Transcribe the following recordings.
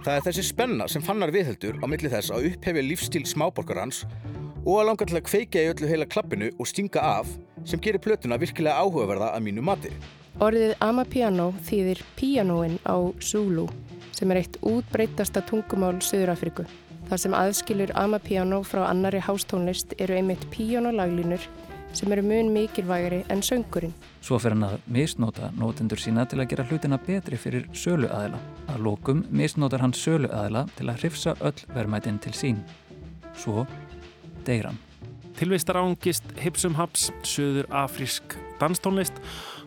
Það er þessi spenna sem fannar viðheldur á milli þess að upphefja lífstíl smáborgarans og að langa til að kveika í öllu heila klappinu og stinga af sem gerir plötuna virkilega áhugaverða að mínu mati. Orðið Amapiano þýðir píanóin á Zulu sem er eitt útbreytasta tungumál Suðurafriku. Það sem aðskilur Amapiano frá annari hástónlist eru einmitt píanolaglínur sem eru mun mikilvægari en söngurinn. Svo fer hann að misnóta nótendur sína til að gera hlutina betri fyrir sölu aðila. Að lókum misnótar hann sölu aðila til að hrifsa öll verðmætinn til sín. Svo deyr hann. Tilvistar ángist Hipsum Haps, söður afrísk danstónlist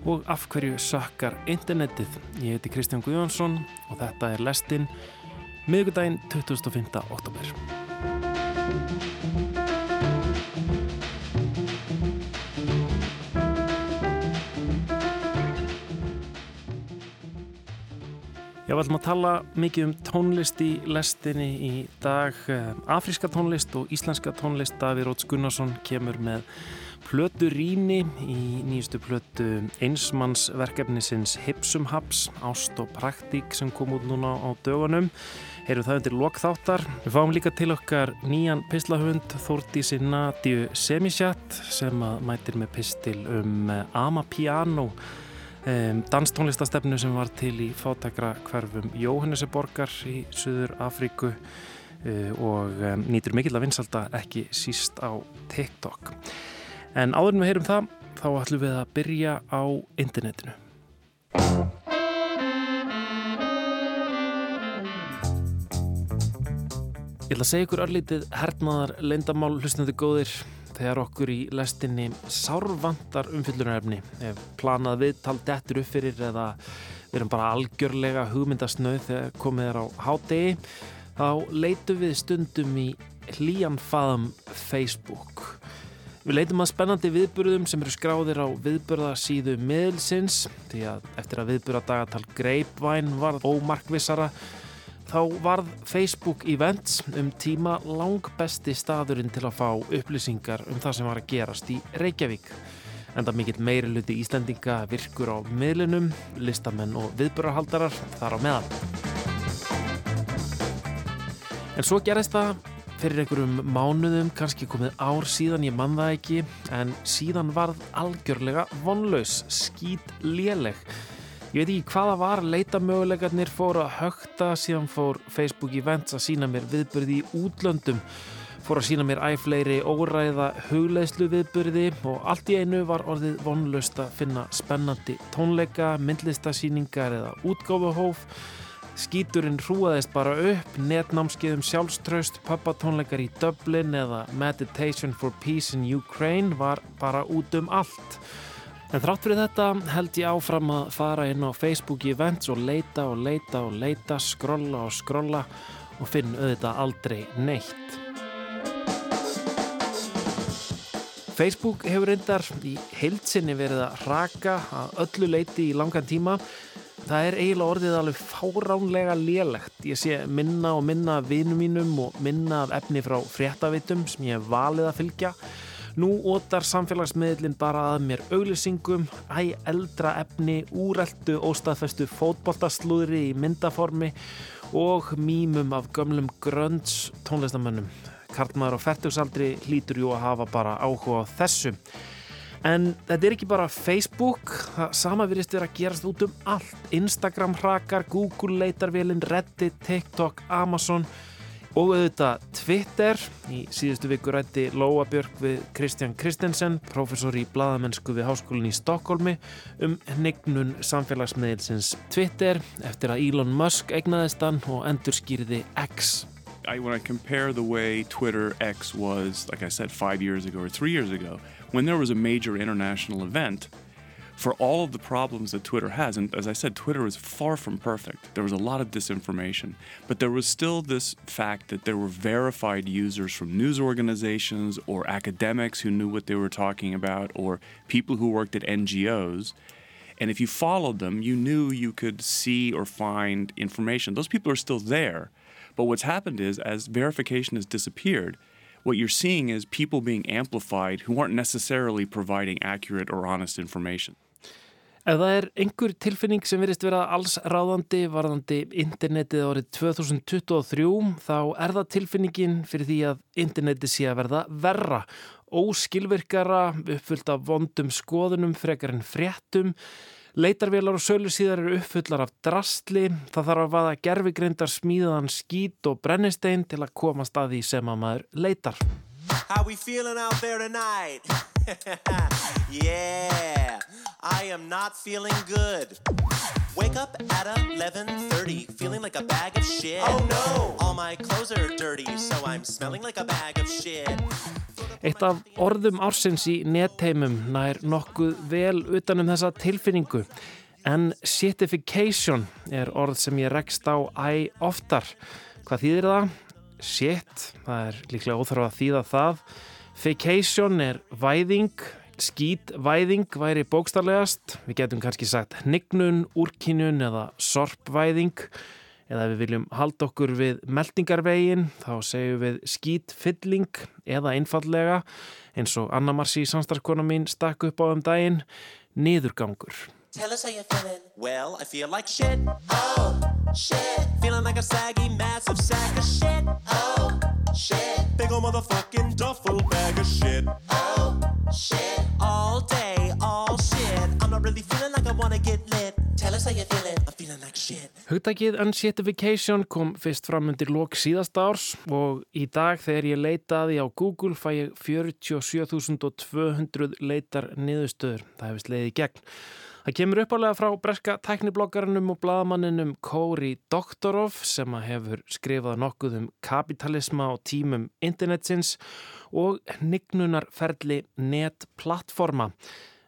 og af hverju sökkar internetið. Ég heiti Kristján Guðjónsson og þetta er lestinn miðugudaginn 2005. oktober. Já, við ætlum að tala mikið um tónlist í lestinni í dag. Afríska tónlist og íslenska tónlist. Davíð Róts Gunnarsson kemur með plötu rýni í nýjustu plötu einsmannsverkefnisins Hipsum Haps, Ást og Praktík sem kom út núna á dögunum. Heyrum það undir lokþáttar. Við fáum líka til okkar nýjan pislahund Þórtísi Nadju Semisjat sem mætir með pistil um Amapiano Um, danstónlistastefnu sem var til í fátakra hverfum Jóhanneseborgar í Suður Afríku uh, og nýtur mikill að vinsalda ekki síst á TikTok. En áður en við heyrum það, þá ætlum við að byrja á internetinu. Ég ætla að segja ykkur örlítið hernaðar leindamál hlustnandi góðir þegar okkur í lestinni sárvandar umfyllunarefni ef planað viðtal dettur upp fyrir eða við erum bara algjörlega hugmyndasnöð þegar komið er á hádegi þá leitum við stundum í hlýjan faðum Facebook. Við leitum að spennandi viðburðum sem eru skráðir á viðburðasíðu miðlsins því að eftir að viðburðadagatal Greipvæn var ómarkvissara þá varð Facebook Events um tíma lang besti staðurinn til að fá upplýsingar um það sem var að gerast í Reykjavík. Enda mikill meiri luti Íslandinga virkur á miðlunum, listamenn og viðburðarhaldarar þar á meðal. En svo gerist það fyrir einhverjum mánuðum, kannski komið ár síðan, ég man það ekki, en síðan varð algjörlega vonlaus, skýt léleg. Ég veit ekki hvaða var, leitamöguleikarnir fór að högta, síðan fór Facebook Events að sína mér viðbörði í útlöndum, fór að sína mér æfleiri óræða hugleislu viðbörði og allt í einu var orðið vonlaust að finna spennandi tónleika, myndlistasýningar eða útgáfuhóf. Skíturinn hrúaðist bara upp, netnámskeiðum sjálfströst, pappatónleikar í Dublin eða Meditation for Peace in Ukraine var bara út um allt. En þrátt fyrir þetta held ég áfram að fara inn á Facebook events og leita og leita og leita, skrolla og skrolla og finn auðvitað aldrei neitt. Facebook hefur reyndar í heilsinni verið að raka að öllu leiti í langan tíma. Það er eiginlega orðið alveg fáránlega lélegt. Ég sé minna og minna af vinum mínum og minna af efni frá fréttavitum sem ég hef valið að fylgja. Nú ótar samfélagsmiðlinn bara að mér auglýsingum, æg eldra efni, úreldu óstaðfestu fótboltaslúðri í myndaformi og mýmum af gömlum grönns tónlistamönnum. Karlmaður á færtugsaldri hlýtur jú að hafa bara áhuga á þessu. En þetta er ekki bara Facebook, það sama virðist vera að gerast út um allt. Instagram hrakar, Google leitarvélinn, Reddit, TikTok, Amazon og auðvitað Twitter. Í síðustu viku rætti Lóa Björk við Kristján Kristensen, professor í bladamennsku við Háskólinni í Stokkólmi um hnignun samfélagsmiðilsins Twitter eftir að Elon Musk egnaðist hann og endur skýriði X. I, when I compare the way Twitter X was, like I said, five years ago or three years ago, when there was a major international event, for all of the problems that Twitter has, and as I said, Twitter is far from perfect. There was a lot of disinformation, but there was still this fact that there were verified users from news organizations or academics who knew what they were talking about or people who worked at NGOs. And if you followed them, you knew you could see or find information. Those people are still there. But what's happened is, as verification has disappeared, what you're seeing is people being amplified who aren't necessarily providing accurate or honest information. Ef það er einhver tilfinning sem verist vera alls ráðandi varðandi internetið árið 2023 þá er það tilfinningin fyrir því að internetið sé að verða verra, óskilvirkara, uppfyllt af vondum skoðunum frekar en fréttum, leitarvélar og sölu síðar eru uppfullar af drastli, það þarf að vaða gerfigreindar smíðan skít og brennistein til að komast að því sem að maður leitar. Yeah, I am not feeling good. Wake up at 11:30, feeling like a bag of shit. Oh no! All my clothes are dirty, so I'm smelling like a bag of shit. Eitt af orðum ársins í netheimum nær nokkuð vel utanum þessa tilfinningu. En shitification er orð sem ég rekst á æ oftar. Hvað þýðir það? Shit, það er líklega óþarf að þýða það. Vacation er væðing, skítvæðing væri bókstarlegast. Við getum kannski sagt hnignun, úrkinnun eða sorpvæðing. Eða við viljum halda okkur við meldingarvegin, þá segjum við skítfylling eða einfallega, eins og Anna Marci, samstarfskona mín, stakk upp á um daginn, niðurgangur. Tell us how you're feeling. Well, I feel like shit. Oh, shit. Feeling like a saggy, massive sack of shit. Shit. Hugtakið Unshitification kom fyrst fram undir lok síðasta árs og í dag þegar ég leitaði á Google fæ ég 47.200 leitar niðurstöður. Það hefist leiði gegn. Það kemur uppalega frá breska teknibloggarinum og bladamanninum Kóri Doktorov sem hefur skrifað nokkuð um kapitalisma og tímum internetsins og nignunarferli netplattforma.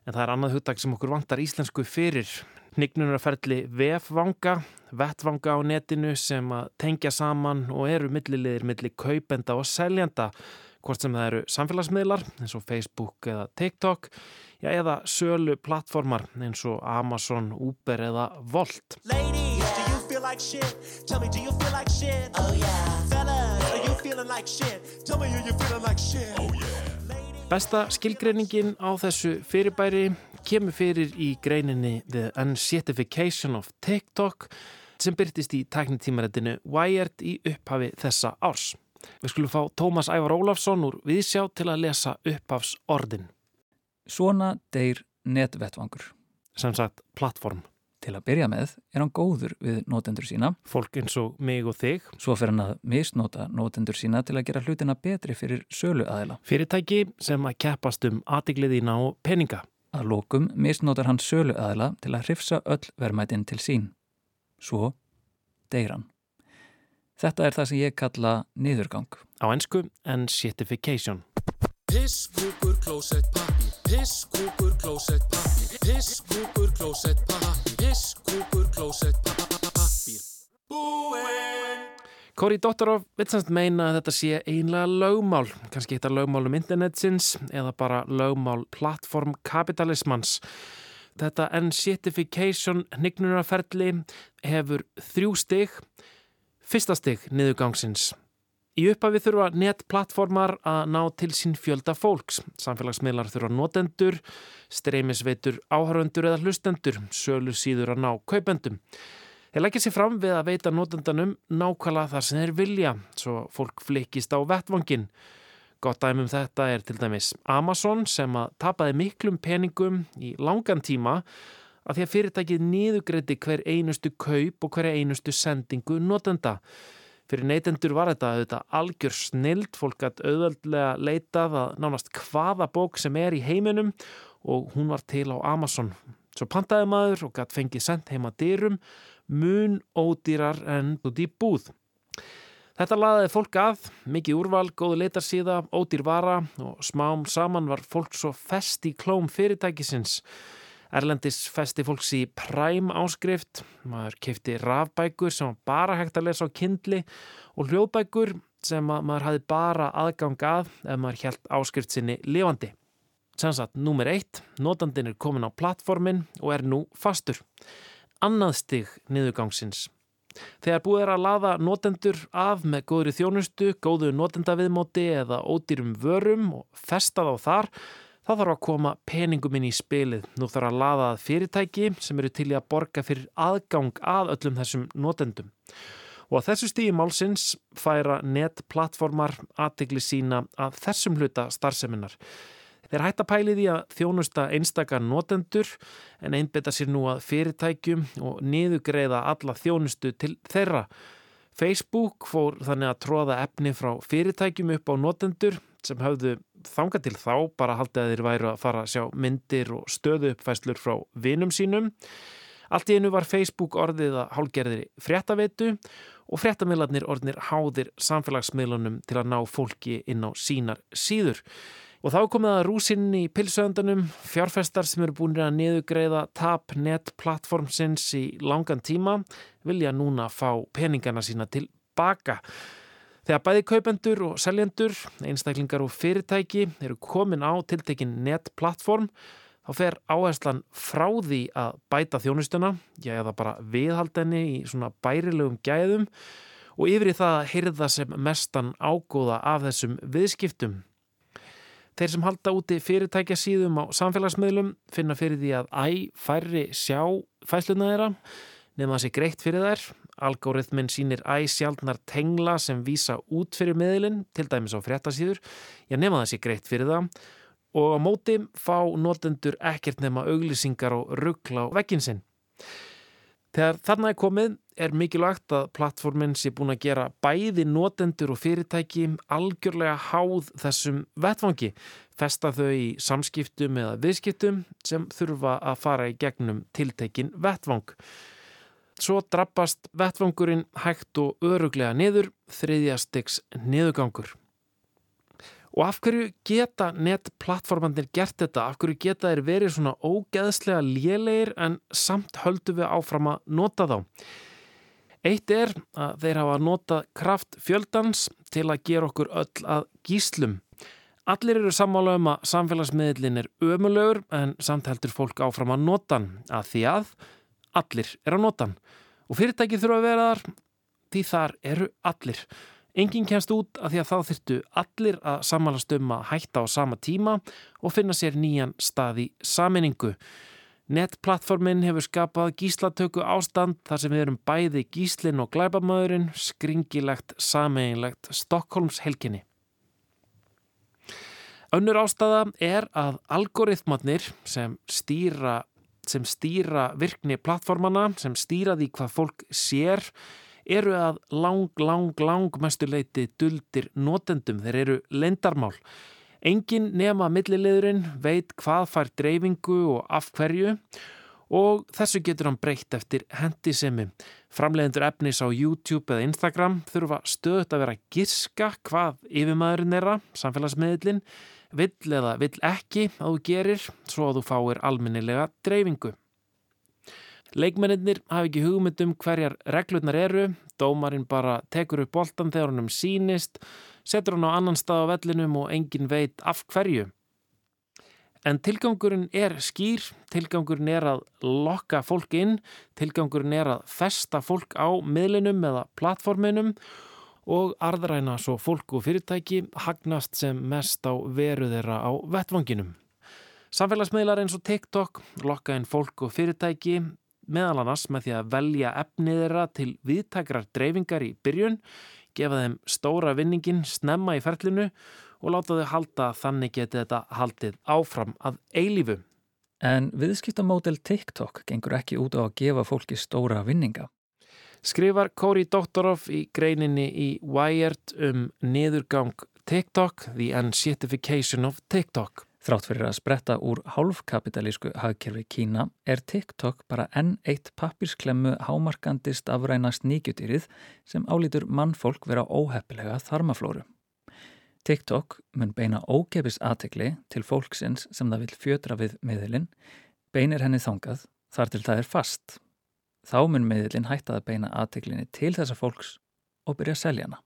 En það er annað hugtak sem okkur vantar íslensku fyrir. Nignunarferli vefvanga, vettvanga á netinu sem að tengja saman og eru millilegir milli kaupenda og seljenda hvort sem það eru samfélagsmiðlar eins og Facebook eða TikTok já, eða sölu plattformar eins og Amazon, Uber eða Volt. Ladies, do you feel like shit? Tell me, do you feel like shit? Oh yeah. Fellas, are you feeling like shit? Tell me, are you feeling like shit? Oh yeah. Besta skilgreiningin á þessu fyrirbæri kemur fyrir í greininni The Unshitification of TikTok sem byrtist í tæknitímarættinu Wired í upphafi þessa árs. Við skulum fá Tómas Ævar Ólafsson úr viðsjá til að lesa upphafs orðin. Svona deyr netvettvangur. Sem sagt, plattform. Til að byrja með er hann góður við nótendur sína. Fólk eins og mig og þig. Svo fer hann að misnóta nótendur sína til að gera hlutina betri fyrir sölu aðila. Fyrirtæki sem að keppast um aðigliðina og peninga. Að lókum misnótar hann sölu aðila til að hrifsa öll verðmætin til sín. Svo deyr hann. Þetta er það sem ég kalla niðurgang. Á ennsku en shitification. Piss, kúkur, klósett, pappi Piss, kúkur, klósett, pappi Piss, kúkur, klósett, pappi Piss, kúkur, klósett, pappi Búinn Kori Dottorov vil semst meina að þetta sé einlega lögmál, kannski eitt af lögmálum internetsins eða bara lögmál plattformkapitalismans. Þetta N-shitification hnignunarferli hefur þrjú stig, fyrsta stig niðurgangsins. Í upphafi þurfa netplattformar að ná til sín fjölda fólks. Samfélagsmiðlar þurfa notendur, streymisveitur áhöröndur eða hlustendur, sölu síður að ná kaupendum. Þeir leggja sér fram við að veita notendanum nákvæmlega þar sem þeir vilja, svo fólk flikist á vettvangin. Gott dæmum þetta er til dæmis Amazon sem að tapaði miklum peningum í langan tíma að því að fyrirtækið nýðugreiti hver einustu kaup og hver einustu sendingu notenda. Fyrir neytendur var þetta auðvitað algjör snild, fólk gætt auðvöldlega leitað að nánast hvaða bók sem er í heiminum og hún var til á Amazon. Svo pantaði maður og gætt fengið sendt heima dyrum, mun ódýrar en út í búð. Þetta laðiði fólk að, mikið úrval, góðu leitarsíða, ódýr vara og smám saman var fólk svo fest í klóm fyrirtækisins. Erlendis festi fólks í præm áskrift, maður kefti rafbækur sem bara hægt að lesa á kindli og hljóðbækur sem maður hafi bara aðgang að ef maður helt áskrift sinni lifandi. Sannsagt, númer eitt, notandin er komin á plattformin og er nú fastur. Annað stig niðurgangsins. Þegar búið er að laða notendur af með góðri þjónustu, góðu notendaviðmóti eða ódýrum vörum og festa þá þar, Þá þarf að koma peningum inn í spilið. Nú þarf að laða að fyrirtæki sem eru til í að borga fyrir aðgang að öllum þessum notendum. Og að þessu stíði málsins færa netplattformar aðtegli sína að þessum hluta starfseminnar. Þeir hætta pælið í að þjónusta einstakar notendur en einbeta sér nú að fyrirtækjum og niðugreiða alla þjónustu til þeirra. Facebook fór þannig að tróða efni frá fyrirtækjum upp á notendur sem höfðu þanga til þá bara haldið að þeir væru að fara að sjá myndir og stöðu uppfæslur frá vinum sínum. Allt í einu var Facebook orðið að hálgerðir fréttaveitu og fréttamillarnir orðnir háðir samfélagsmiðlunum til að ná fólki inn á sínar síður. Og þá komið að rúsinn í pilsöndunum, fjárfestar sem eru búin að niðugreiða TAP-net plattformsins í langan tíma vilja núna fá peningana sína tilbaka. Þegar bæði kaupendur og seljendur, einstaklingar og fyrirtæki eru komin á tiltekin netplattform, þá fer áherslan frá því að bæta þjónustuna, já eða bara viðhaldenni í svona bærilegum gæðum og yfir í það að heyrða sem mestan ágóða af þessum viðskiptum. Þeir sem halda úti fyrirtækja síðum á samfélagsmiðlum finna fyrir því að æ færri sjá fæsluna þeirra nefn að sé greitt fyrir þær. Algóriðminn sínir æ sjálfnar tengla sem vísa út fyrir miðlinn, til dæmis á fréttasíður, já nefn að það sé greitt fyrir það og á móti fá notendur ekkert nefn að auglýsingar og ruggla á vekkin sinn. Þegar þarna er komið er mikilvægt að plattformin sé búin að gera bæði notendur og fyrirtæki algjörlega háð þessum vettfangi, festa þau í samskiptum eða viðskiptum sem þurfa að fara í gegnum tiltekin vettfang. Svo drabbast vettfangurinn hægt og öruglega niður, þriðja styggs niðugangur. Og af hverju geta netplattformandir gert þetta? Af hverju geta þeir verið svona ógeðslega lélegir en samt höldu við áfram að nota þá? Eitt er að þeir hafa notað kraft fjöldans til að gera okkur öll að gíslum. Allir eru sammála um að samfélagsmiðlin er ömulegur en samt heldur fólk áfram að nota hann að því að allir er að nota hann. Og fyrirtæki þurfa að vera þar því þar eru allir. Engin kemst út af því að þá þurftu allir að samalast um að hætta á sama tíma og finna sér nýjan stað í saminningu. Netplattformin hefur skapað gíslatöku ástand þar sem við erum bæði gíslin og glæbamöðurinn, skringilegt, sameinlegt Stokkólms helginni. Önnur ástafa er að algoritmatnir sem stýra, sem stýra virkni plattformana, sem stýra því hvað fólk sér, eru að lang, lang, lang mestu leiti duldir notendum. Þeir eru lendarmál. Engin nema millilegurinn veit hvað fær dreifingu og af hverju og þessu getur hann breytt eftir hendisemi. Framleiðendur efnis á YouTube eða Instagram þurfa stöðut að vera að giska hvað yfirmaðurinn er að, samfélagsmiðlinn, vill eða vill ekki að þú gerir svo að þú fáir almennilega dreifingu. Leikmennir hafi ekki hugmyndum hverjar reglurnar eru, dómarinn bara tekur upp boltan þegar hann um sínist, setur hann á annan stað á vellinum og engin veit af hverju. En tilgangurinn er skýr, tilgangurinn er að lokka fólk inn, tilgangurinn er að festa fólk á miðlinum eða plattforminum og arðræna svo fólk og fyrirtæki hagnast sem mest á veru þeirra á vettvanginum. Samfélagsmiðlar eins og TikTok lokka inn fólk og fyrirtæki meðal annars með því að velja efnið þeirra til viðtækrar dreifingar í byrjun, gefa þeim stóra vinningin snemma í ferlinu og láta þau halda að þannig geti þetta haldið áfram að eilífu. En viðskiptamódel TikTok gengur ekki út á að gefa fólki stóra vinninga. Skrifar Kóri Doktorov í greininni í Wired um niðurgang TikTok, The Unshitification of TikTok. Þrátt fyrir að spretta úr hálfkapitalísku hagkerfi Kína er TikTok bara enn eitt pappirsklemmu hámarkandist afræna sníkjutýrið sem álítur mannfólk vera óheppilega þarmaflóru. TikTok mun beina ógefis aðtegli til fólksins sem það vil fjötra við miðlinn, beinir henni þangað þar til það er fast. Þá mun miðlinn hætta að beina aðteglinni til þessa fólks og byrja að selja hana.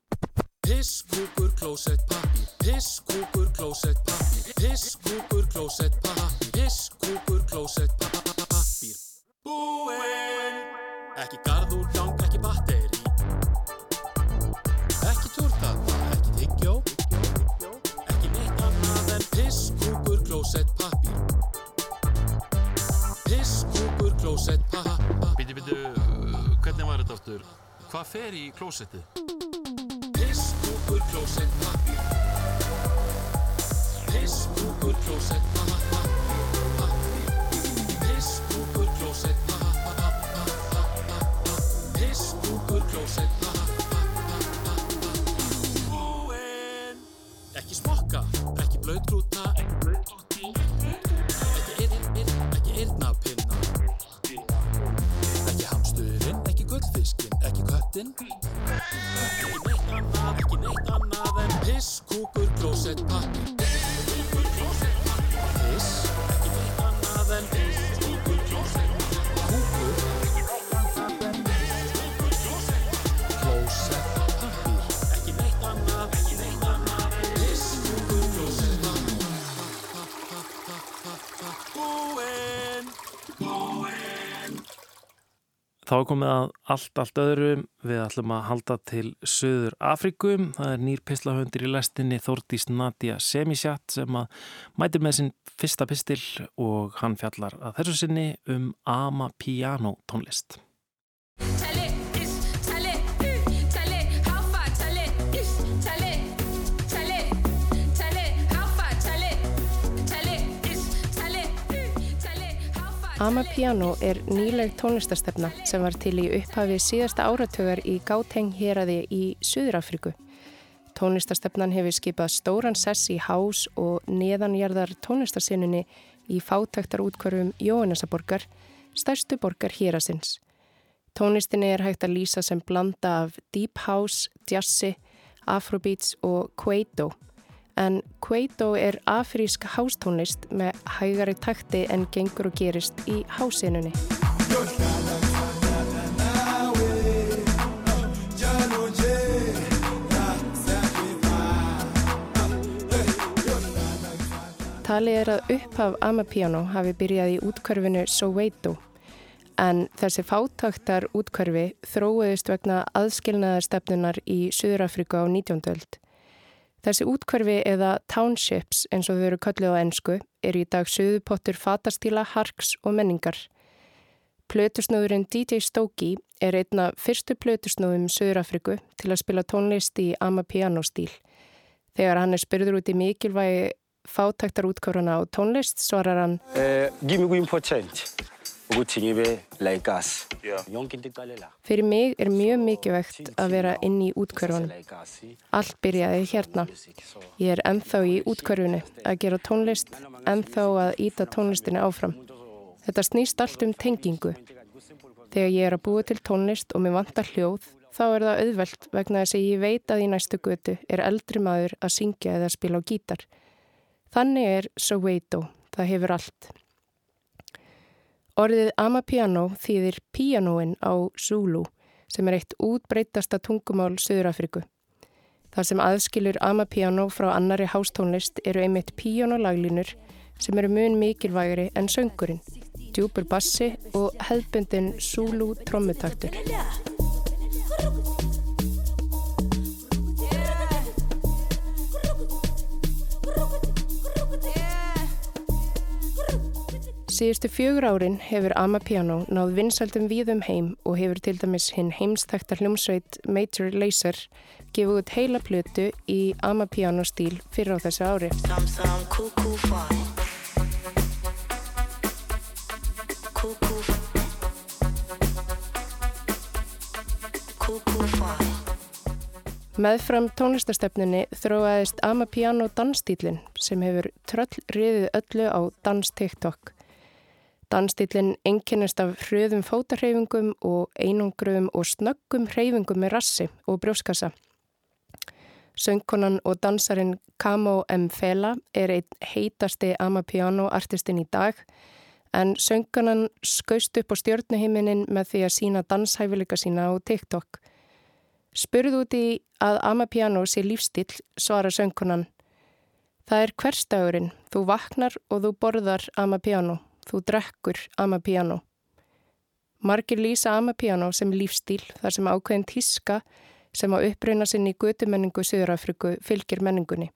Piss, kúkur, klósett, pappir Piss, kúkur, klósett, pappir Piss, kúkur, klósett, pappir Búinn. Ekki gardur, gang, ekki batteri Ekki turtata, ekki tiggjó Ekki neitt annað en Piss, kúkur, klósett, pappir Piss, kúkur, klósett, pappir Bíti, bíti, hvernig var þetta áttur? Hvað fer í klósetti? Piss, kúkur, klósett, pappir Ekki neitt annað, en piss, kúkur, klósett, pappir Þá komið að allt, allt öðru. Við ætlum að halda til Suður Afríku. Það er nýr pislahöndir í lestinni Þórdís Nadia Semisjat sem að mætir með sinn fyrsta pistil og hann fjallar að þessu sinni um Ama Piano tónlist. How far, tell Ama it. Piano er nýleg tónlistastefna sem var til í upphafi síðasta áratögar í Gauteng héraði í Suðurafriku. Tónlistastefnan hefur skipað stóran sess í hás og neðanjarðar tónlistasinninni í fátæktar útkvarfum Jóhannesaborgar, stærstu borgar hérasins. Tónlistinni er hægt að lýsa sem blanda af deep house, jazzi, afrobeats og kwaito. En kwaito er afrísk hástónlist með hægari takti en gengur og gerist í hásinunni. Talið er að upphaf Amapiano hafi byrjað í útkörfinu Soweto en þessi fátaktar útkörfi þróiðist vegna aðskilnaðarstefnunar í Suðurafriku á 19. öld. Þessi útkverfi eða townships eins og þau eru kallið á ennsku eru í dag söðupottur fatastíla, harks og menningar. Plötusnóðurinn DJ Stóki er einna fyrstu plötusnóðum Söðurafriku til að spila tónlist í Amapiano stíl. Þegar hann er spyrður út í mikilvægi fátæktar útkverfuna á tónlist svarar hann uh, Give me 1%. Fyrir mig er mjög mikilvægt að vera inn í útkörfunum. Allt byrjaði hérna. Ég er ennþá í útkörfunu að gera tónlist, ennþá að íta tónlistinni áfram. Þetta snýst allt um tengingu. Þegar ég er að búa til tónlist og mér vantar hljóð, þá er það auðvelt vegna þess að ég veit að í næstu götu er eldri maður að syngja eða spila á gítar. Þannig er Soweto, það hefur allt. Orðið Amapiano þýðir píanóin á Zulu sem er eitt útbreytasta tungumál Suðurafriku. Það sem aðskilur Amapiano frá annari hástónlist eru einmitt píanolaglínur sem eru mun mikilvægri en söngurinn, djúpur bassi og hefðbundin Zulu trommutaktur. Síðustu fjögur árin hefur Amapiano náð vinsaldum víðum heim og hefur til dæmis hinn heimsþekta hljómsveit Major Lazer gefið út heila plötu í Amapiano stíl fyrir á þessu ári. Meðfram tónlistastefnunni þróaðist Amapiano dansstílinn sem hefur tröll riðið öllu á dans TikTok. Dansstílinn einkennist af hröðum fótarhreyfingum og einungruðum og snöggum hreyfingum með rassi og brjóskassa. Söngkonan og dansarin Kamo M. Fela er einn heitasti Amapiano artistinn í dag en söngkonan skaust upp á stjórnuhiminin með því að sína danshæfileika sína á TikTok. Spurð út í að Amapiano sé lífstíl, svara söngkonan. Það er hverstagurinn, þú vaknar og þú borðar Amapiano, þú drekkur Amapiano. Margir lýsa Amapiano sem lífstíl þar sem ákveðin tíska sem á uppruna sinni í götumenningu Suðurafriku fylgir menningunni.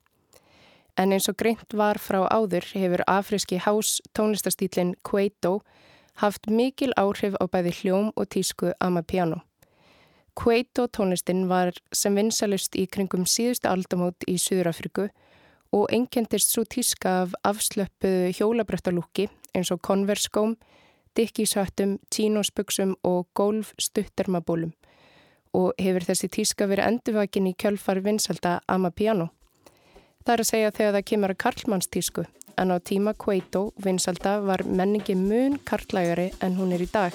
En eins og greint var frá áður hefur afriski hás tónlistastílinn Kwaito haft mikil áhrif á bæði hljóm og tísku Amapiano. Quaito tónlistin var sem vinsalust í kringum síðustu aldamót í Suðurafriku og einkendist svo tíska af afslöppuðu hjólabrættalúki eins og konverskóm, dikkíshöttum, tínosbuksum og golfstuttermabólum og hefur þessi tíska verið endurvakin í kjölfar vinsalda Amapiano. Það er að segja þegar það kemur að karlmannstísku en á tíma Quaito vinsalda var menningi mun karlægari en hún er í dag.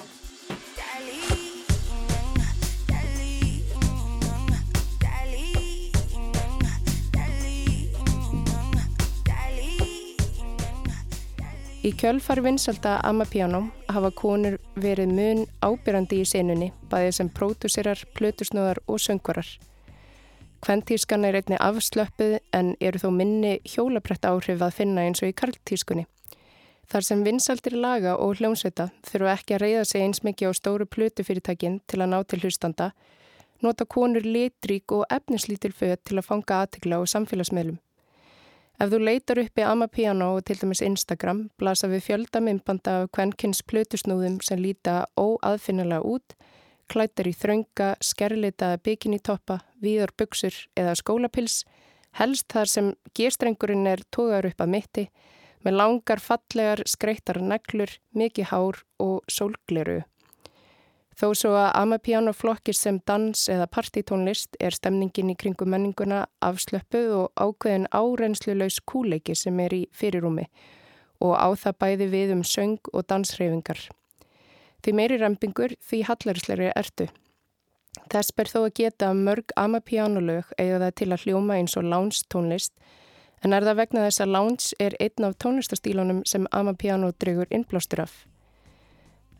Í kjölfar vinsalda Amapiano hafa konur verið mun ábyrrandi í senunni, bæðið sem pródúsirar, plötusnúðar og söngvarar. Kventískan er einni afslöppuð en eru þó minni hjólabrett áhrif að finna eins og í karltískunni. Þar sem vinsaldir laga og hljómsveita þurfa ekki að reyða sig eins mikið á stóru plötufyrirtækin til að ná til hlustanda, nota konur litrík og efnislítil föð til að fanga aðtikla á samfélagsmiðlum. Ef þú leitar upp í Amapiano og til dæmis Instagram, blasa við fjölda myndbanda af kvenkins plötusnúðum sem líta óaðfinnilega út, klætar í þraunga, skerleitaða bikinitoppa, víðar buksur eða skólapils, helst þar sem gerstrengurinn er tógar upp að mitti, með langar fallegar skreittar neglur, mikið hár og sólgleru. Þó svo að Amapiano flokkist sem dans eða partítónlist er stemningin í kringum menninguna afslöppuð og ákveðin árenslu laus kúleiki sem er í fyrirúmi og á það bæði við um söng og dansreifingar. Því meiri rempingur því hallarisleiri ertu. Þess ber þó að geta mörg Amapiano lög eða það til að hljóma eins og lounge tónlist en er það vegna þess að lounge er einn af tónlistastílunum sem Amapiano dregur innblástur af.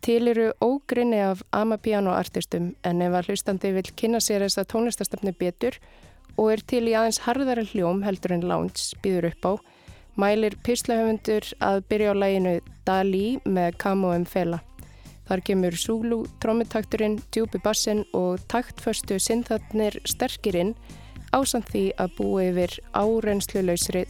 Til eru ógrinni af Amapiano artistum en ef að hlustandi vil kynna sér þess að tónlistastöfni betur og er til í aðeins harðara hljóm heldur en lounge býður upp á, mælir pislahöfundur að byrja á læginu Dali með Kamo Mfela. Þar kemur Zulu, trommutakturinn, djúpi bassin og taktföstu synthatnir sterkirinn ásand því að búi yfir árenslu lausri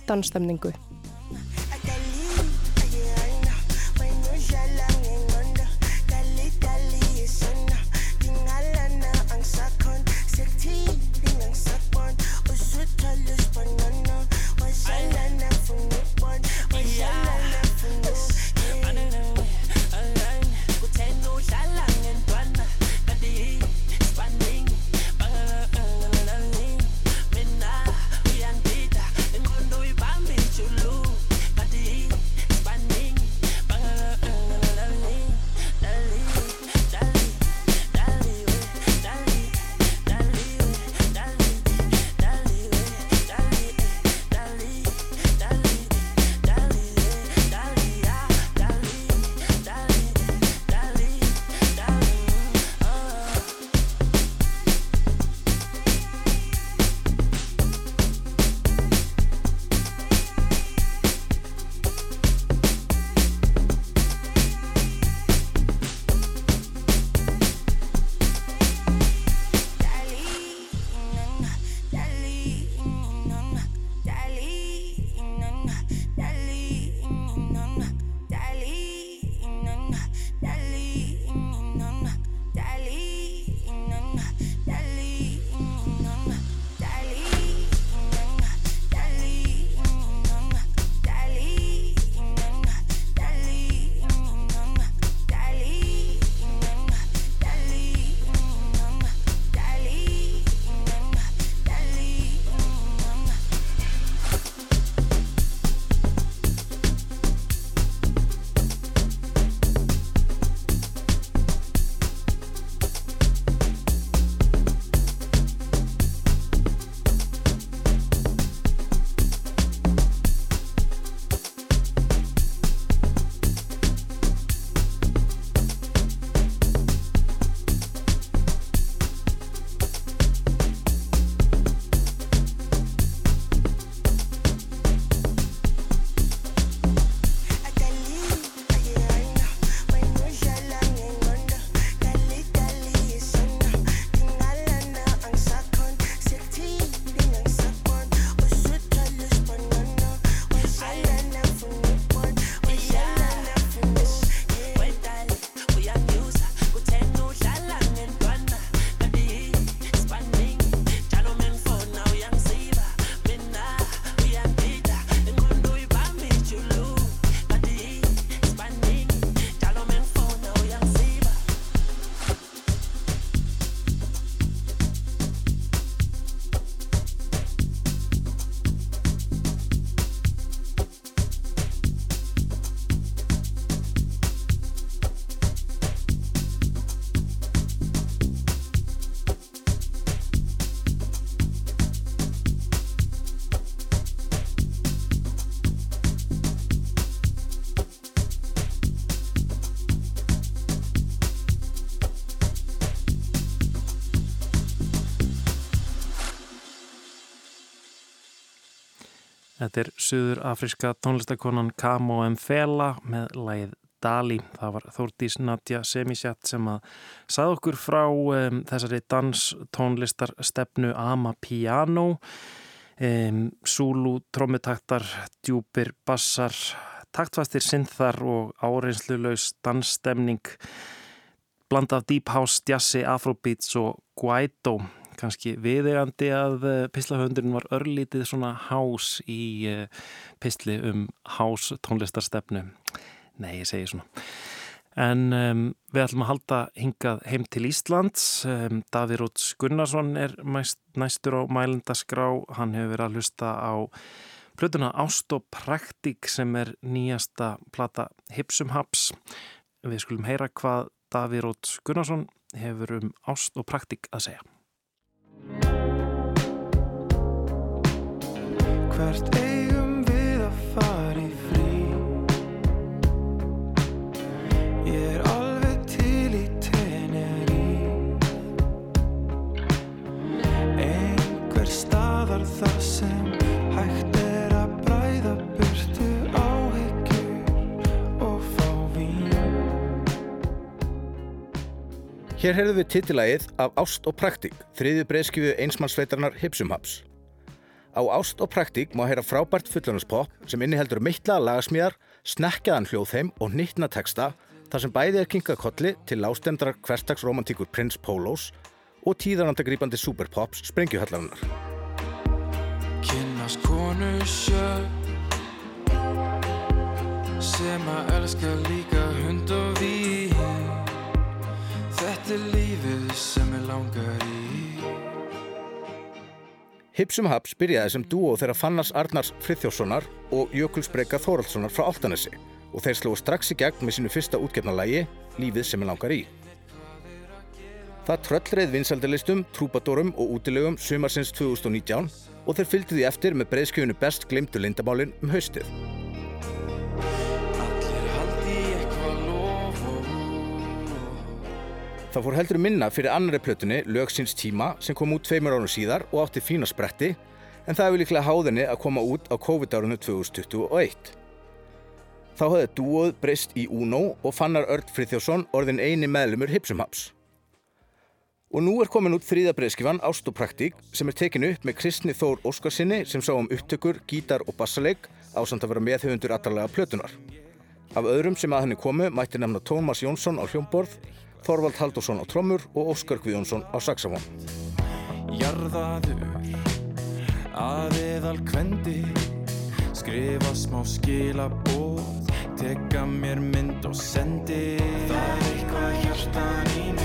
Þetta er suður afríska tónlistakonan Kamo Mfela með lagið Dali. Það var Þórdís Nadja Semisjat sem að sagði okkur frá um, þessari danstónlistarstefnu Ama Piano. Um, Zulu, trommutaktar, djúpir, bassar, taktfastir synþar og áreinslulegs dansstemning blanda af deep house, jazzi, afrobeats og guaido kannski viðegandi að uh, pislahöndurinn var örlítið svona house í uh, pisli um house tónlistarstefnu nei, ég segi svona. En um, við ætlum að halda hingað heim til Íslands. Um, Davíð Róts Gunnarsson er mæst, næstur á mælendaskrá. Hann hefur verið að hlusta á plötuna Ást og Praktik sem er nýjasta plata Hipsum Haps. Við skulum heyra hvað Davíð Róts Gunnarsson hefur um Ást og Praktik að segja Hvert eigum við að fara í frí? Ég er alveg til í teneri. Einhver staðar þar sem hægt er að bræða burtu áhyggjur og fá vín. Hér heyrðum við titilagið af Ást og Praktík, þriðju breyðskifu einsmannsveitarnar Hipsumhaps. Á Ást og Praktík má heyra frábært fullanarspop sem inniheldur mittla lagasmíðar, snekkjaðan hljóðheim og nýttna texta þar sem bæði er kinkað kolli til lástemdrar hverstagsromantíkur Prince Polos og tíðarandagrípandi superpops Sprengjuhallarinnar. Kynnast konu sjö Sem að elska líka hund og vín Þetta er lífið sem ég langar í Hipsumhaps byrjaði sem dúo þeirra Fannars Arnars Friðþjórssonar og Jökuls Breka Þóraldssonar frá Áltanesi og þeir slóðu strax í gegn með sínu fyrsta útgefna lægi, Lífið sem ég langar í. Það tröllreið vinsaldilistum, trúbadorum og útilegum sumarsins 2019 og þeir fylgdu því eftir með breyðskjöfunu best glimtu lindamálin um haustið. Það fór heldur minna fyrir annari plötunni lög síns tíma sem kom út tveimur árum síðar og átti fína spretti en það hefur líklega háðinni að koma út á COVID-árunu 2021. Þá hafði dúoð breyst í Uno og Fannar Örd Friðjósson orðin eini meðlumur Hipsumhaps. Og nú er komin út þrýða breyðskifan Ást og Praktík sem er tekin upp með Kristni Þór Óskarsinni sem sá um upptökur, gítar og bassaleik á samt að vera meðhauðundur allarlega plötunar. Af öðrum sem að henni komu mætti nefna Tómas Jónsson á hljómborð, Þorvald Haldursson á trommur og Óskar Guðjónsson á saxafón. Jarðaður Aðeðal kvendi Skrifa smá skilabóð Teka mér mynd og sendi Það er eitthvað hjartan í mér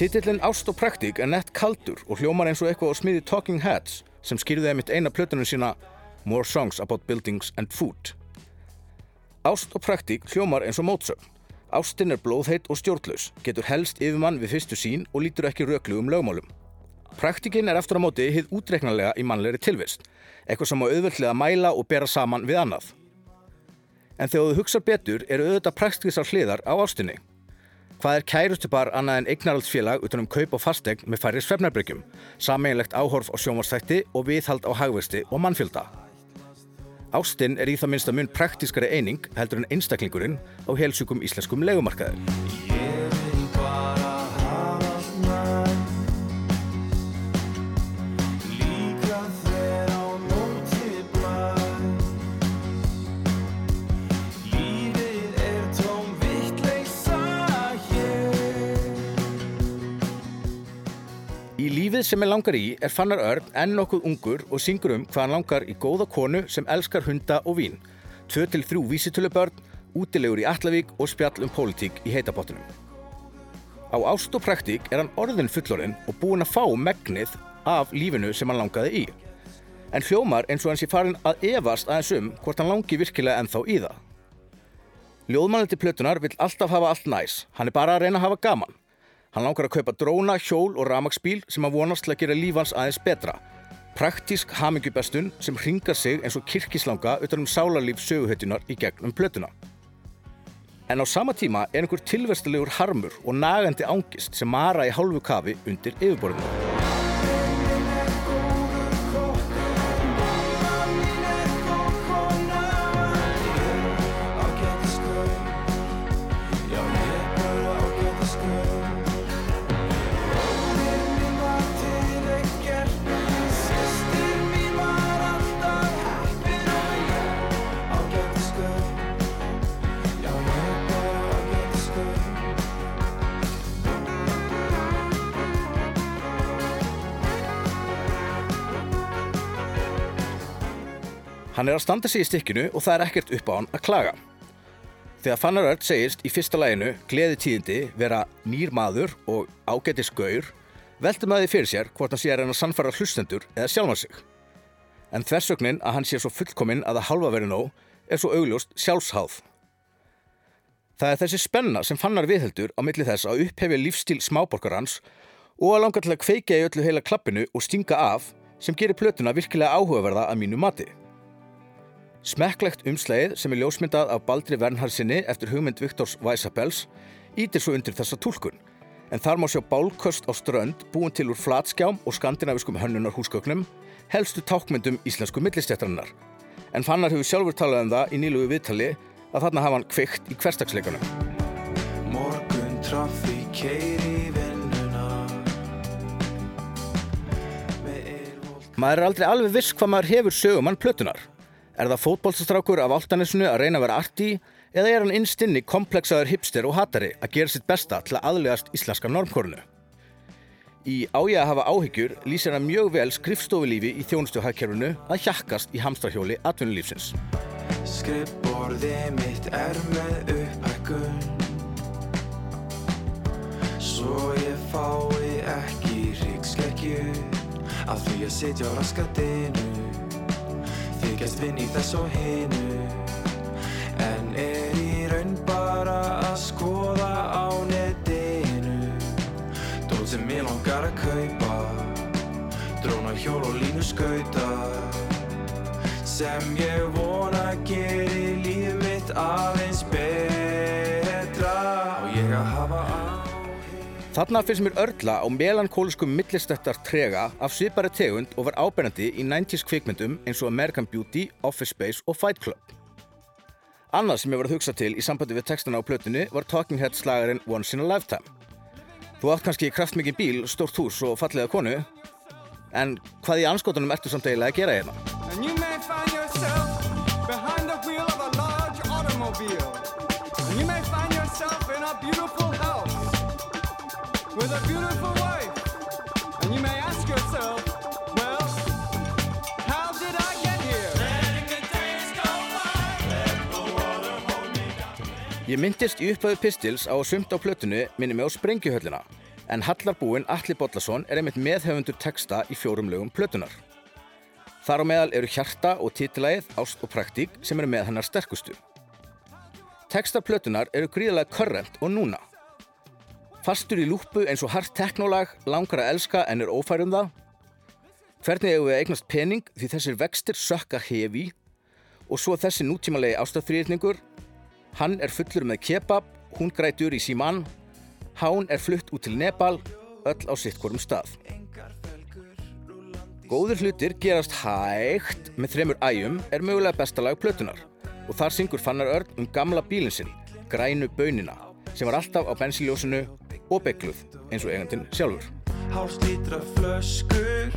Titillin Ást og Praktík er nett kaldur og hljómar eins og eitthvað á smiði Talking Heads sem skýrði einmitt eina plötunum sína More Songs About Buildings and Food. Ást og Praktík hljómar eins og mótsögn. Ástin er blóðheit og stjórnlaus, getur helst yfirmann við fyrstu sín og lítur ekki röklu um lögmálum. Praktíkin er eftir á móti hið útreiknanlega í mannlegri tilvist, eitthvað sem á auðvöldlega mæla og bera saman við annað. En þegar þú hugsar betur eru auðvitað praktíkisar hliðar á ástinni. Hvað er kærustupar annað en eignarhaldsfélag utan um kaup og fastegn með færri svefnarbryggjum, sameinlegt áhorf á sjónvarsþætti og viðhald á hagvexti og mannfjölda? Ástin er í það minnsta mun praktískari eining heldur en einstaklingurinn á helsjúkum íslenskum legumarkaði. Í lífið sem er langar í er Fannar Örn enn nokkuð ungur og syngur um hvað hann langar í góða konu sem elskar hunda og vín, 2-3 vísitölubörn, útilegur í Allavík og spjall um pólitík í heitabottunum. Á ást og praktík er hann orðin fullorinn og búinn að fá megnið af lífinu sem hann langaði í. En hljómar eins og hann sé farin að efast aðeins um hvort hann langi virkilega ennþá í það. Ljóðmannandi plötunar vill alltaf hafa allt næs, hann er bara að reyna að hafa gaman. Hann langar að kaupa dróna, hjól og ramagsbíl sem að vonast til að gera lífans aðeins betra. Praktísk hamingjubestun sem hringar sig eins og kirkislanga utan um sálarlíf söguhautunar í gegnum plötuna. En á sama tíma er einhver tilverstilegur harmur og nagandi ángist sem mara í hálfu kafi undir yfirborðinu. Hann er að standa sig í stykkinu og það er ekkert upp á hann að klaga. Þegar Fannar Örd segist í fyrsta læginu gleði tíðindi vera nýr maður og ágætis gaur, veldur maður því fyrir sér hvort hann sé að reyna að sannfara hlustendur eða sjálfa sig. En þversögnin að hann sé svo fullkominn að það halva verið nóg er svo augljóst sjálfsháð. Það er þessi spenna sem Fannar viðheldur á milli þess að upphefja lífstíl smáborgarans og að langa til að kveika í öllu heila klappinu og stinga af sem gerir plötuna virkilega áhugaverða að mínu mati. Smekklegt umslegið sem er ljósmyndað af Baldri Vernharsinni eftir hugmynd Viktors Weissabels ítir svo undir þessa túlkun. En þar má sjá bálköst á strönd búin til úr flatskjám og skandinaviskum hönnunar húsgögnum, helstu tákmyndum íslensku millistjættarinnar. En Fannar hefur sjálfur talað um það í nýlugu viðtali að þarna hafa hann kveikt í hverstagsleikunum. Morgun trafík keiri vinnuna Maður er aldrei alveg viss hvað maður hefur sögumann plötunar. Er það fótbólstastrákur af áltanisinu að reyna að vera arti eða er hann innstinni komplexaður hipster og hatari að gera sitt besta til að aðlegast íslenska normkornu? Í ájæða að hafa áhyggjur lýsir hann mjög vel skrifstofulífi í þjónustuhagkerfinu að hjakkast í hamstrahjóli atvinnulífsins. Skrifborði mitt er með upphækkun Svo ég fái ekki ríkskekkju Af því að sitja á raskatinu Þykjast vinn í þess og hinu. En er í raun bara að skoða á netinu. Dót sem ég langar að kaupa Dróna hjól og línu skauta. Sem ég vona geri líf mitt aðeins Þarna finnst mér örla á melankóliskum millistættar trega af svipari tegund og var ábyrjandi í 90s kvikmyndum eins og American Beauty, Office Space og Fight Club. Annað sem ég var að hugsa til í sambandi við textana á plötunni var Talking Head slagarinn Once in a Lifetime. Þú átt kannski kraftmikið bíl, stórt hús og fallega konu, en hvað í anskotunum ertu samt eiginlega að gera hérna? With a beautiful wife. And you may ask yourself, well, how did I get here? Ég myndist í upphæðu Pistils á að sumt á plötunni minni mig á Sprengjuhöllina, en Hallarbúinn Alli Bollason er einmitt meðhöfundur texta í fjórum lögum plötunar. Þar á meðal eru hjarta og titilægið, ást og praktík sem eru með hennar sterkustu. Textar plötunar eru gríðalega körrent og núna. Fastur í lúpu eins og hart teknólag, langar að elska en er ófær um það. Hvernig eigum við eignast pening því þessir vextir sökka hefi og svo þessi nútímalegi ástafþrýrningur. Hann er fullur með kebab, hún grætur í síman, hán er flutt út til Nepal, öll á sitt hvorum stað. Góður hlutir gerast hægt með þremur ægjum er mögulega besta lag plötunar og þar syngur Fannar Örn um gamla bílinn sinn, grænu bönina, sem var alltaf á bensinljósinu og begluð eins og eigandinn sjálfur. Hálslítra flöskur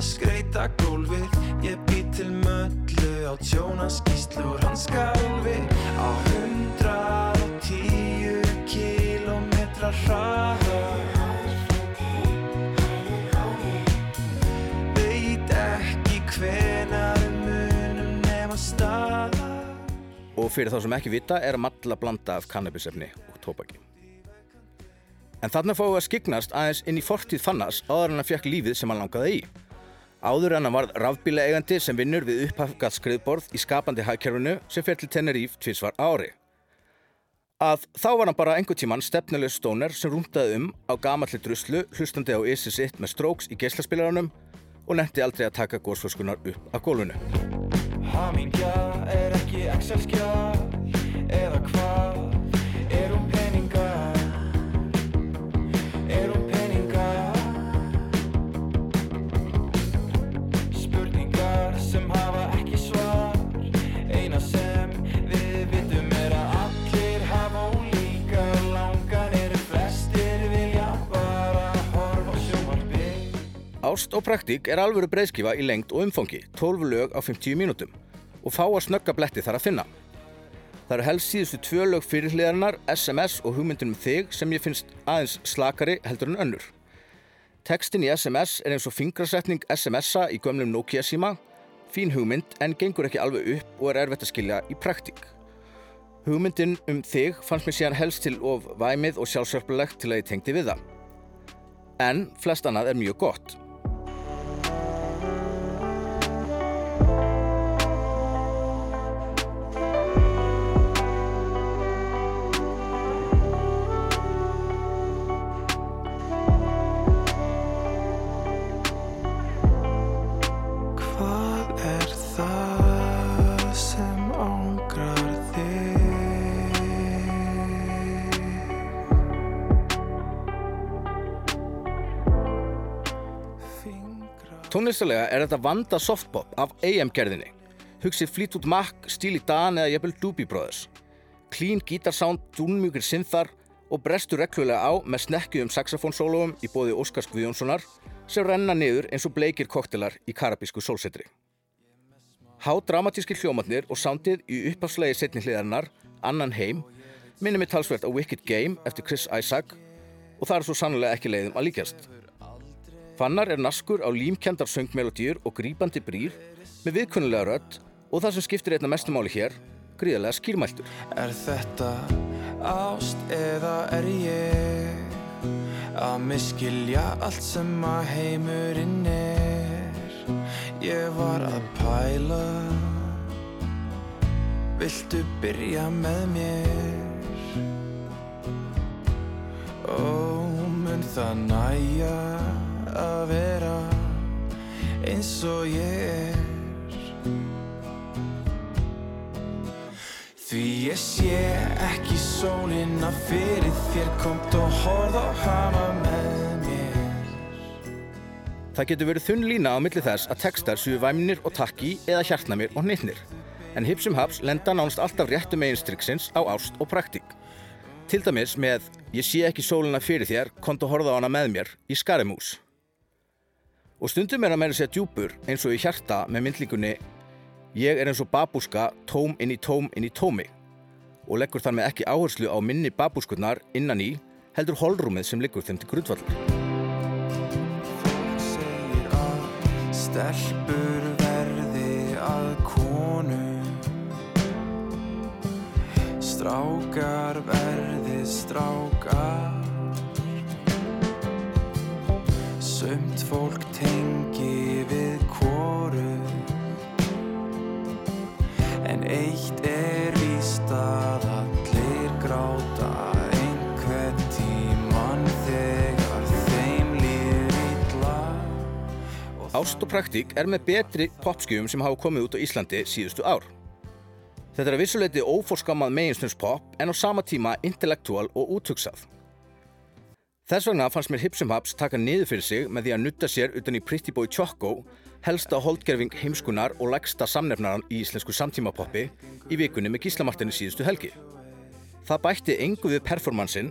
Skreita gólfið Ég bý til möllu á tjónaskíslur hans skálfi Á hundrað og tíu kílómetra hraðar Veit ekki hvenar munum nema staðar Og fyrir þá sem ekki vita er matla blanda af kannabisefni og tóbaki. En þarna fáum við að skyggnast aðeins inn í fortíð Fannars áður en hann fekk lífið sem hann langaði í. Áður en hann varð rafbíla eigandi sem vinnur við upphafgat skriðborð í skapandi hagkerfinu sem fer til Tenerife tvísvar á ári. að þá var hann bara einhver tíman stefnuleg stóner sem rúndaði um á gamalli druslu hlustandi á Isi sitt með strokes í geislaspilaranum og nefndi aldrei að taka gósflöskunar upp af gólfinu. Ást og praktík er alvöru breyðskifa í lengd og umfangi, 12 lög á 50 mínútum og fá að snögga bletti þar að finna. Það eru helst síðustu tvö lög fyrirhliðarinnar, SMS og hugmyndin um þig sem ég finnst aðeins slakari heldur en önnur. Tekstin í SMS er eins og fingrasetning SMS-a í gömlum Nokia síma, fín hugmynd en gengur ekki alveg upp og er erfitt að skilja í praktík. Hugmyndin um þig fannst mér síðan helst til of væmið og sjálfsörpulegt til að ég tengdi við það. En flest annað er mjög gott. Tónlistalega er þetta vanda softpop af AM-gerðinni. Hugsið Fleetwood Mac, Steely Dan eða jafnvel Doobie Brothers. Clean gítarsound, dúnmjúkir synþar og brestur reglulega á með snekkuðum saxofónsólóum í bóði Óskars Guðjónssonar sem renna niður eins og bleikir koktelar í karabísku sólsetri. Há dramatískir hljómatnir og soundið í upphafslegi setni hliðarinnar, Annan heim, minnir mig talsvert á Wicked Game eftir Chris Isaac og það er svo sannlega ekki leiðum að líkjast. Fannar er naskur á límkendar söngmelodýr og grípandi brýr með viðkunnulega rödd og það sem skiptir einna mestumáli hér, gríðarlega skýrmæltur. Er þetta ást eða er ég að miskilja allt sem að heimurinn er? Ég var að pæla, viltu byrja með mér? Ó, mun það næja að vera eins og ég er? Því ég sé ekki sólina fyrir þér Komt og horð og hana með mér Það getur verið þunn lína á milli þess að textar séu væminir og takki eða hjartnamir og hnittnir. En Hipsum Haps lenda nánast alltaf réttu meginstriksins á ást og praktík. Til dæmis með Ég sé ekki sólina fyrir þér, kont og horfa á hana með mér í Skarimús. Og stundum er að meira segja djúpur eins og í hjarta með myndlíkunni. Ég er eins og babúska, tóm inn í tóm inn í tómi. Og leggur þar með ekki áherslu á minni babúskurnar innan í heldur holrúmið sem liggur þeim til grundvallar. Segir að stelpur verði að konu. Strákar verði strákar Sumt fólk tengi við kóru En eitt er víst að allir gráta einhvern tímann þegar þeim líður illa Ást og praktík er með betri popskjöfum sem hafa komið út á Íslandi síðustu ár. Þetta er að vissuleiti óforskammað meginstunspop en á sama tíma intellektúal og úthugsað. Þess vegna fannst mér Hipsum Haps taka niður fyrir sig með því að nutta sér utan í Pretty Boy Choco, helsta holdgerfing heimskunar og lægsta samnefnaran í íslensku samtímapoppi í vikunni með gíslamartinni síðustu helgi. Það bætti engu við performansin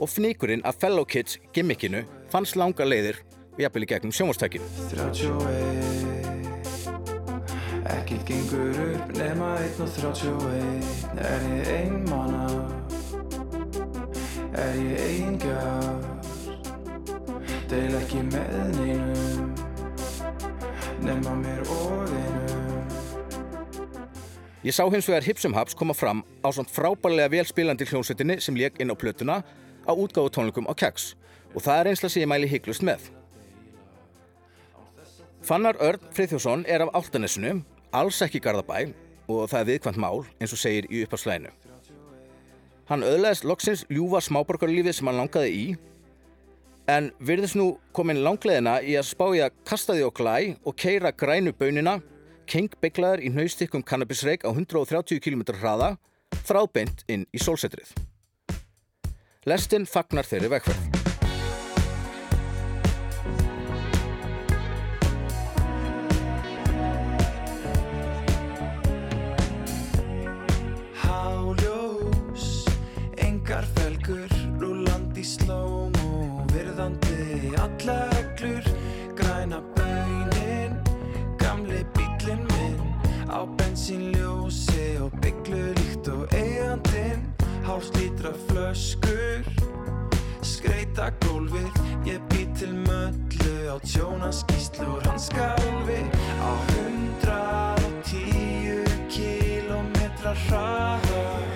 og fnikurinn af Fellow Kids gimmickinu fannst langa leiðir og jafnvel í gegnum sjónvastækinu. 31 Ekkert gengur upp nema 1 og 31 Er ég einmana Er ég eingar Deil ekki með neinum Nema mér og einum Ég sá hins vegar Hipsum Haps koma fram á svona frábærlega velspilandi hljómsveitinni sem lék inn á plötuna á útgáfu tónleikum á Keks og það er einslega sem ég mæli hygglust með. Fannar Örn Freyþjósson er af Áltanesinu, alls ekki Garðabæ og það er viðkvæmt mál eins og segir í uppafslæðinu. Hann öðlaðist loksins ljúfa smáborgarlífið sem hann langaði í en virðist nú komin langleðina í að spá í að kasta því á glæ og keira grænu bönina kengbygglaðar í hnaustikkum kannabisreik á 130 km hraða þráðbeint inn í sólsetrið. Lestin fagnar þeirri vegferð. Háljós, engar felgur, rúlandi slóm og reglur, græna baunin, gamli bílinn minn, á bensínljósi og bygglu líkt og eigandinn, hálslítra flöskur, skreita gólfið, ég bý til möllu á tjónaskíslu úr hans skálfi, á hundrað og tíu kílómetra hraða.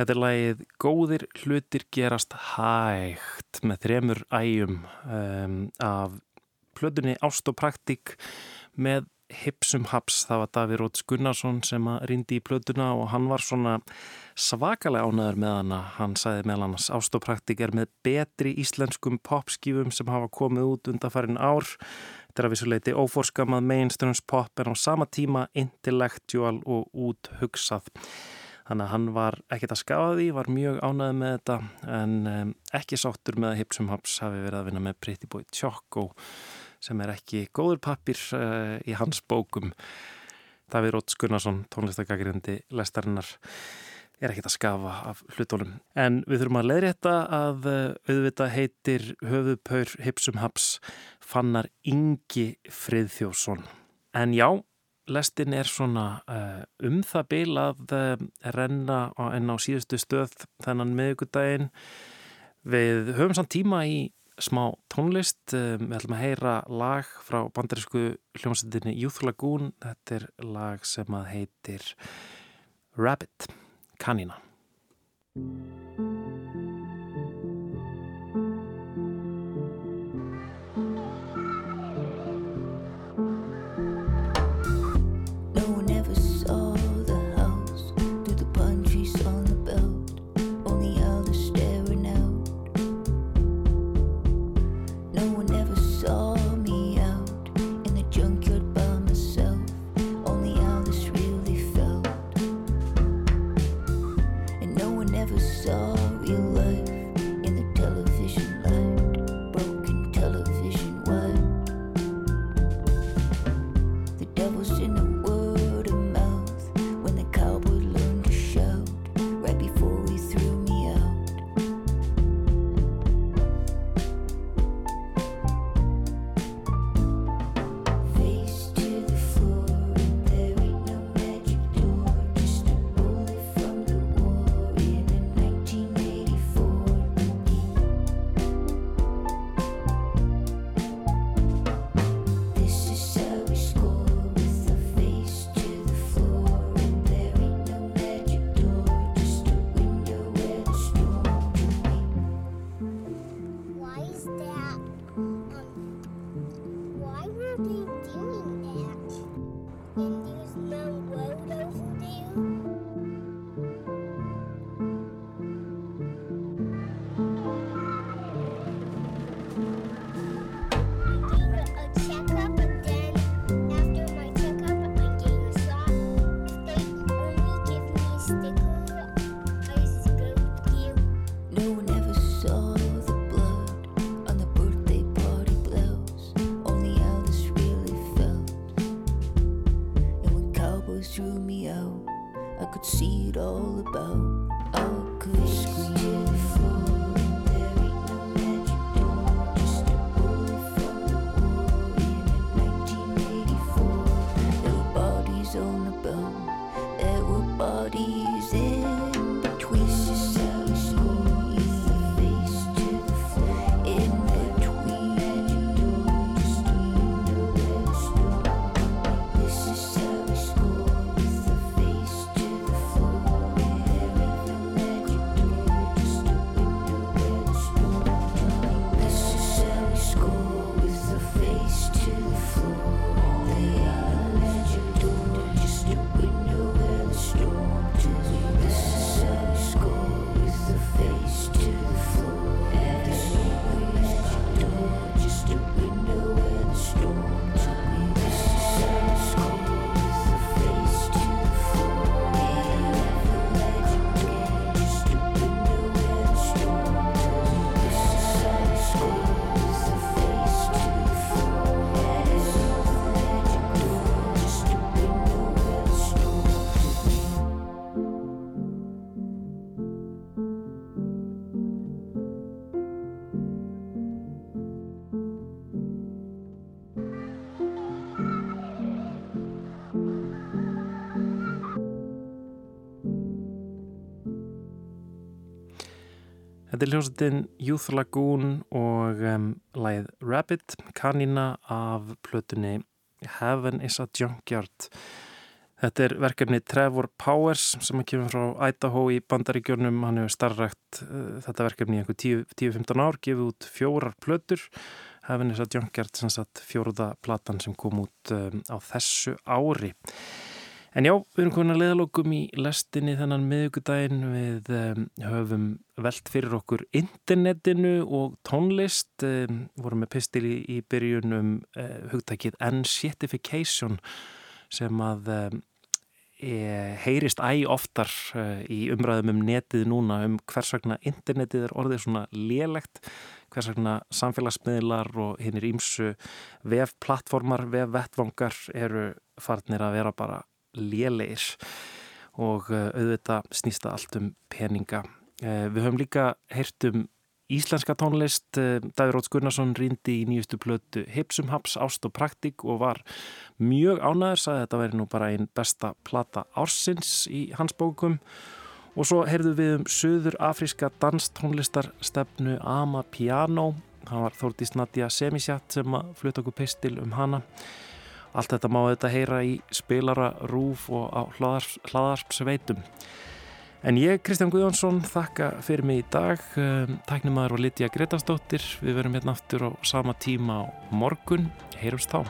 Þetta er lagið Góðir hlutir gerast hægt með þremur ægjum um, af plötunni Ást og Praktík með Hipsum Haps. Það var Davíð Róts Gunnarsson sem rindi í plötuna og hann var svona svakalega ánæður með hana. Hann sagði meðal annars Ást og Praktík er með betri íslenskum popskífum sem hafa komið út undanfærin ár. Þetta er að vissuleiti óforskamað mainstreams pop en á sama tíma intellectual og úthugsað. Þannig að hann var ekkert að skafa því, var mjög ánæðið með þetta en um, ekki sáttur með að Hipsum Haps hafi verið að vinna með Pretty Boy Choco sem er ekki góður pappir uh, í hans bókum. Davíð Róts Gunnarsson, tónlistagagrindi lestarinnar, er ekkert að skafa af hlutónum. En við þurfum að leiðrétta að uh, auðvita heitir höfuðpaur Hipsum Haps fannar Ingi Friðþjósson. En já, lestin er svona uh, um það bil að uh, renna á, enn á síðustu stöð þennan miðugudaginn. Við höfum samt tíma í smá tónlist. Uh, við ætlum að heyra lag frá bandarísku hljómsendinni Youth Lagoon. Þetta er lag sem að heitir Rabbit, kanína. so Þetta er hljómsveitin Youth Lagoon og um, lagið Rabbit, kanina af plötunni Heaven is a Junkyard. Þetta er verkefni Trevor Powers sem kemur frá Idaho í bandaríkjörnum. Hann hefur starrakt uh, þetta verkefni í einhver 10-15 ár, gefið út fjórar plötur. Heaven is a Junkyard, fjóruða platan sem kom út um, á þessu ári. En já, við erum komin að leiðalokum í lestinni þennan miðugudaginn. Við um, höfum velt fyrir okkur internetinu og tónlist. Um, vorum með pistil í, í byrjun um uh, hugtækið N-shitification sem að um, e, heyrist æg oftar uh, í umræðum um netið núna um hvers vegna internetið er orðið svona lélegt hvers vegna samfélagsmiðlar og hinn er ímsu vefplattformar, vefvettvangar eru farnir að vera bara lélegir og uh, auðvitað snýsta allt um peninga. Uh, við höfum líka heyrt um íslenska tónlist. Uh, Davíð Róts Gunnarsson rýndi í nýjustu plötu Hipsum Haps, Ást og Praktik og var mjög ánæður, sagði að þetta væri nú bara einn besta plata ársins í hans bókum. Og svo heyrðum við um söður afríska danstónlistarstefnu Ama Piano. Það var Þórdís Nadja Semisjat sem að fluta okkur pistil um hana. Allt þetta má þetta heyra í spilara, rúf og á hlaðarpsveitum. En ég, Kristján Guðjónsson, þakka fyrir mig í dag. Tæknumæður var Lítja Gretarsdóttir. Við verum hérna aftur á sama tíma á morgun. Heyrums þá.